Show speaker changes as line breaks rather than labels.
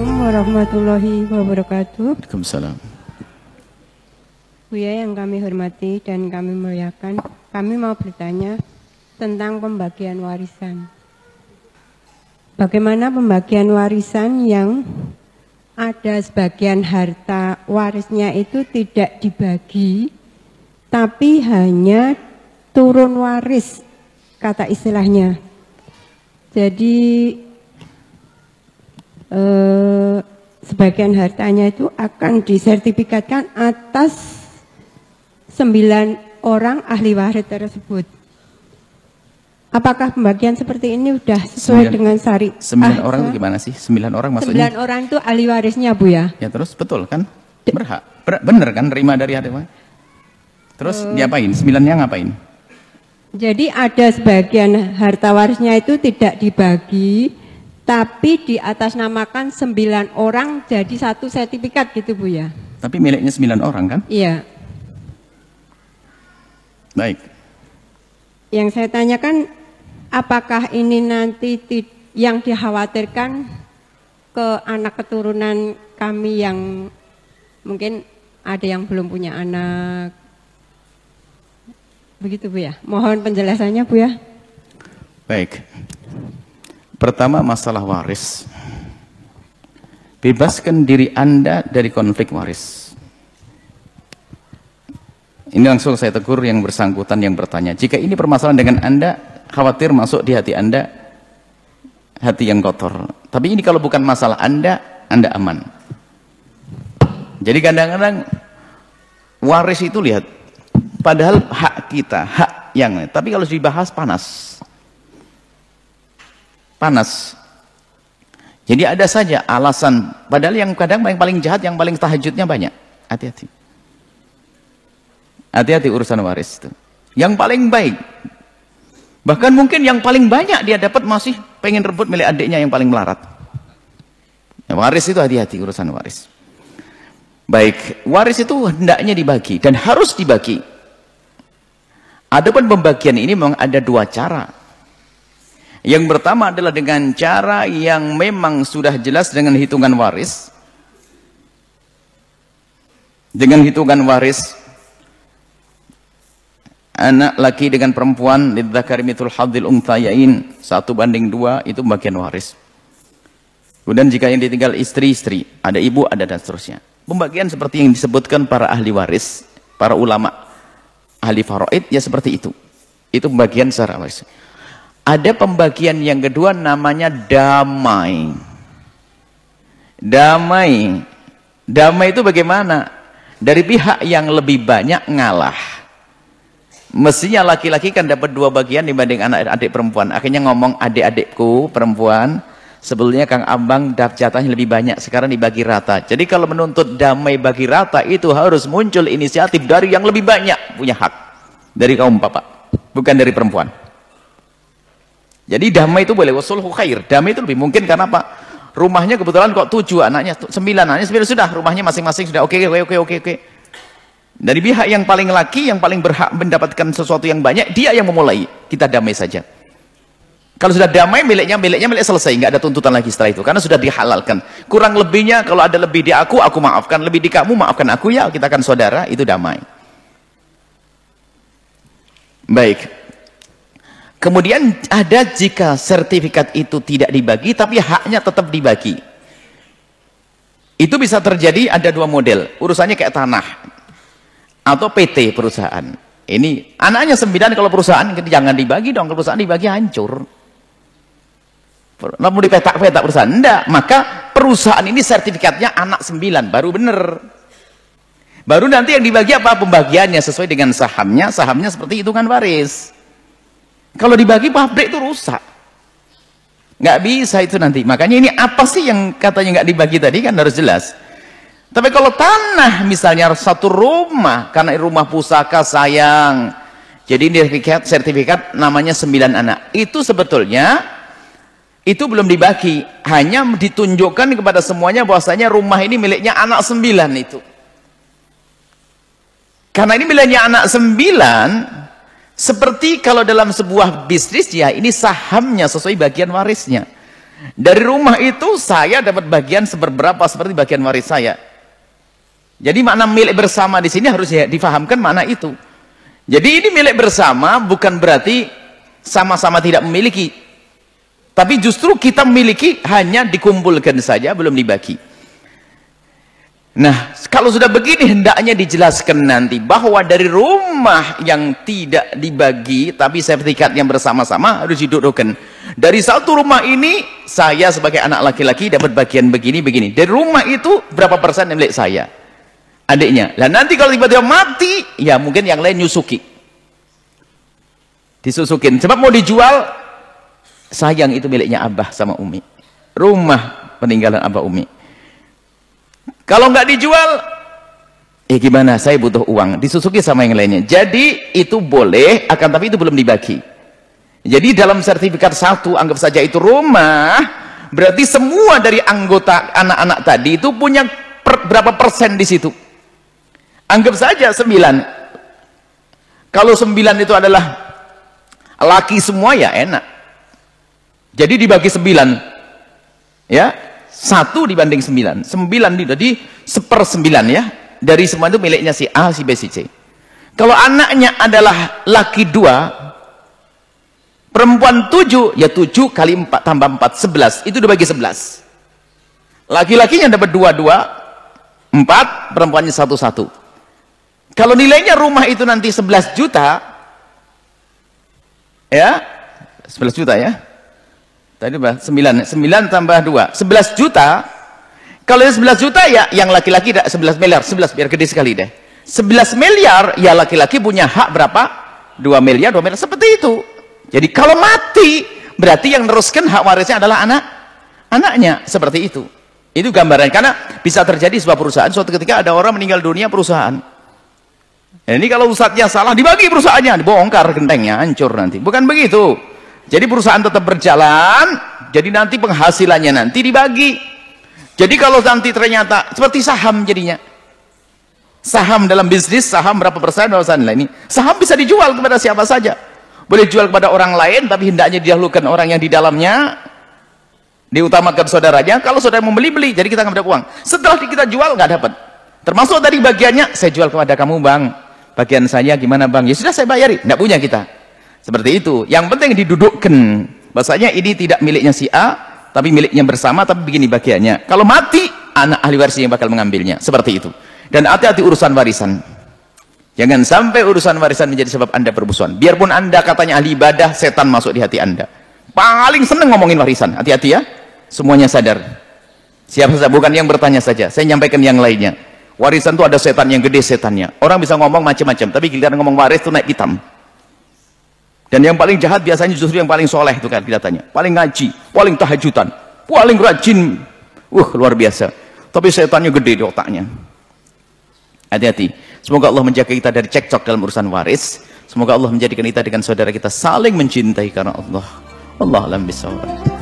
Assalamualaikum warahmatullahi wabarakatuh.
Waalaikumsalam.
Buya yang kami hormati dan kami muliakan, kami mau bertanya tentang pembagian warisan. Bagaimana pembagian warisan yang ada sebagian harta warisnya itu tidak dibagi, tapi hanya turun waris, kata istilahnya. Jadi eh, sebagian hartanya itu akan disertifikatkan atas sembilan orang ahli waris tersebut. Apakah pembagian seperti ini sudah sesuai
Sembilan-
dengan syari?
Sembilan
ah,
orang itu gimana sih? Sembilan orang maksudnya?
Sembilan orang itu ahli warisnya bu ya?
Ya terus betul kan? Berhak. Ber- bener kan terima dari hati Terus
Eh.
diapain? Sembilannya ngapain?
Jadi ada sebagian harta warisnya itu tidak dibagi, tapi diatasnamakan sembilan orang jadi satu sertifikat gitu bu ya?
Tapi miliknya sembilan orang kan?
Iya.
Baik.
Yang saya tanyakan, apakah ini nanti ti- yang dikhawatirkan ke anak keturunan kami yang mungkin ada yang belum punya anak, begitu bu ya? Mohon penjelasannya bu ya.
Baik. Pertama masalah waris. Bebaskan diri Anda dari konflik waris. Ini langsung saya tegur yang bersangkutan yang bertanya. Jika ini permasalahan dengan Anda, khawatir masuk di hati Anda, hati yang kotor. Tapi ini kalau bukan masalah Anda, Anda aman. Jadi kadang-kadang waris itu lihat, padahal hak kita, hak yang, tapi kalau dibahas panas. Panas. Jadi ada saja alasan, padahal yang kadang yang paling jahat, yang paling tahajudnya banyak. Hati-hati. Hati-hati urusan waris itu. Yang paling baik. Bahkan mungkin yang paling banyak dia dapat masih pengen rebut milik adiknya yang paling melarat. Ya, waris itu hati-hati urusan waris. Baik, waris itu hendaknya dibagi dan harus dibagi. Adapun pembagian ini memang ada dua cara. Yang pertama adalah dengan cara yang memang sudah jelas dengan hitungan waris. Dengan hitungan waris anak laki dengan perempuan lidzakari mithul hadzil unthayain satu banding dua itu bagian waris. Kemudian jika yang ditinggal istri-istri, ada ibu, ada dan seterusnya. Pembagian seperti yang disebutkan para ahli waris, para ulama ahli faraid ya seperti itu. Itu pembagian secara waris. Ada pembagian yang kedua namanya damai. Damai. Damai itu bagaimana? Dari pihak yang lebih banyak ngalah. Mestinya laki-laki kan dapat dua bagian dibanding anak-adik perempuan. Akhirnya ngomong adik-adikku perempuan, sebelumnya Kang Ambang dap jatahnya lebih banyak, sekarang dibagi rata. Jadi kalau menuntut damai bagi rata itu harus muncul inisiatif dari yang lebih banyak punya hak. Dari kaum bapak, bukan dari perempuan. Jadi damai itu boleh wasulhu khair. Damai itu lebih mungkin karena apa? Rumahnya kebetulan kok tujuh anaknya, sembilan anaknya, sembilan sudah rumahnya masing-masing sudah oke oke oke oke oke. Dari pihak yang paling laki, yang paling berhak mendapatkan sesuatu yang banyak, dia yang memulai. Kita damai saja. Kalau sudah damai, miliknya, miliknya, milik selesai. Nggak ada tuntutan lagi setelah itu. Karena sudah dihalalkan. Kurang lebihnya, kalau ada lebih di aku, aku maafkan. Lebih di kamu, maafkan aku ya. Kita akan saudara, itu damai. Baik. Kemudian ada jika sertifikat itu tidak dibagi, tapi haknya tetap dibagi. Itu bisa terjadi ada dua model. Urusannya kayak tanah atau PT perusahaan. Ini anaknya sembilan kalau perusahaan jangan dibagi dong. Kalau perusahaan dibagi hancur. Mau dipetak-petak perusahaan? Enggak. Maka perusahaan ini sertifikatnya anak sembilan. Baru bener. Baru nanti yang dibagi apa? Pembagiannya sesuai dengan sahamnya. Sahamnya seperti hitungan waris. Kalau dibagi pabrik itu rusak. Nggak bisa itu nanti. Makanya ini apa sih yang katanya nggak dibagi tadi kan harus jelas. Tapi kalau tanah misalnya satu rumah, karena rumah pusaka sayang, jadi sertifikat, sertifikat namanya sembilan anak. Itu sebetulnya itu belum dibagi, hanya ditunjukkan kepada semuanya bahwasanya rumah ini miliknya anak sembilan itu. Karena ini miliknya anak sembilan, seperti kalau dalam sebuah bisnis ya ini sahamnya sesuai bagian warisnya. Dari rumah itu saya dapat bagian seberapa seperti bagian waris saya. Jadi makna milik bersama di sini harus ya difahamkan makna itu. Jadi ini milik bersama bukan berarti sama-sama tidak memiliki. Tapi justru kita memiliki hanya dikumpulkan saja belum dibagi. Nah, kalau sudah begini hendaknya dijelaskan nanti bahwa dari rumah yang tidak dibagi tapi sertifikat yang bersama-sama harus didudukkan. Dari satu rumah ini saya sebagai anak laki-laki dapat bagian begini-begini. Dari rumah itu berapa persen yang milik saya? Adiknya. Dan nanti kalau tiba-tiba mati, ya mungkin yang lain nyusuki. Disusukin. Sebab mau dijual, sayang itu miliknya Abah sama Umi. Rumah peninggalan Abah Umi. Kalau nggak dijual, eh gimana? Saya butuh uang. Disusuki sama yang lainnya. Jadi itu boleh, akan tapi itu belum dibagi. Jadi dalam sertifikat satu, anggap saja itu rumah, berarti semua dari anggota anak-anak tadi itu punya per, berapa persen di situ. Anggap saja sembilan. Kalau sembilan itu adalah laki semua ya enak. Jadi dibagi sembilan. Ya, satu dibanding sembilan. Sembilan itu jadi seper sembilan ya. Dari semua itu miliknya si A, si B, si C. Kalau anaknya adalah laki dua, perempuan tujuh, ya tujuh kali empat tambah empat, sebelas. Itu dibagi sebelas. Laki-lakinya dapat dua, dua, empat, perempuannya satu, satu. Kalau nilainya rumah itu nanti sebelas juta, ya, sebelas juta ya, Tadi berapa? 9. 9 tambah 2. 11 juta. Kalau 11 juta ya yang laki-laki 11 miliar. 11 biar gede sekali deh. 11 miliar ya laki-laki punya hak berapa? 2 miliar, 2 miliar. Seperti itu. Jadi kalau mati berarti yang meneruskan hak warisnya adalah anak anaknya. Seperti itu. Itu gambarannya. Karena bisa terjadi sebuah perusahaan suatu ketika ada orang meninggal dunia perusahaan. Ya, ini kalau ustadznya salah dibagi perusahaannya, dibongkar gentengnya, hancur nanti. Bukan begitu. Jadi perusahaan tetap berjalan, jadi nanti penghasilannya nanti dibagi. Jadi kalau nanti ternyata seperti saham jadinya. Saham dalam bisnis, saham berapa persen, berapa persen. ini. Saham bisa dijual kepada siapa saja. Boleh jual kepada orang lain, tapi hendaknya didahulukan orang yang di dalamnya. Diutamakan saudaranya. Kalau saudara mau beli-beli, jadi kita nggak dapat uang. Setelah kita jual, nggak dapat. Termasuk tadi bagiannya, saya jual kepada kamu bang. Bagian saya gimana bang? Ya sudah saya bayari. Nggak punya kita. Seperti itu. Yang penting didudukkan. Bahasanya ini tidak miliknya si A, tapi miliknya bersama, tapi begini bagiannya. Kalau mati, anak ahli waris yang bakal mengambilnya. Seperti itu. Dan hati-hati urusan warisan. Jangan sampai urusan warisan menjadi sebab anda bermusuhan. Biarpun anda katanya ahli ibadah, setan masuk di hati anda. Paling senang ngomongin warisan. Hati-hati ya. Semuanya sadar. Siapa saja, bukan yang bertanya saja. Saya nyampaikan yang lainnya. Warisan itu ada setan yang gede setannya. Orang bisa ngomong macam-macam, tapi giliran ngomong waris itu naik hitam. Dan yang paling jahat biasanya justru yang paling soleh itu kan kita. Paling ngaji, paling tahajudan, paling rajin. Uh, luar biasa. Tapi setannya gede di otaknya. Hati-hati. Semoga Allah menjaga kita dari cekcok dalam urusan waris. Semoga Allah menjadikan kita dengan saudara kita saling mencintai karena Allah. Allah alam bisawab.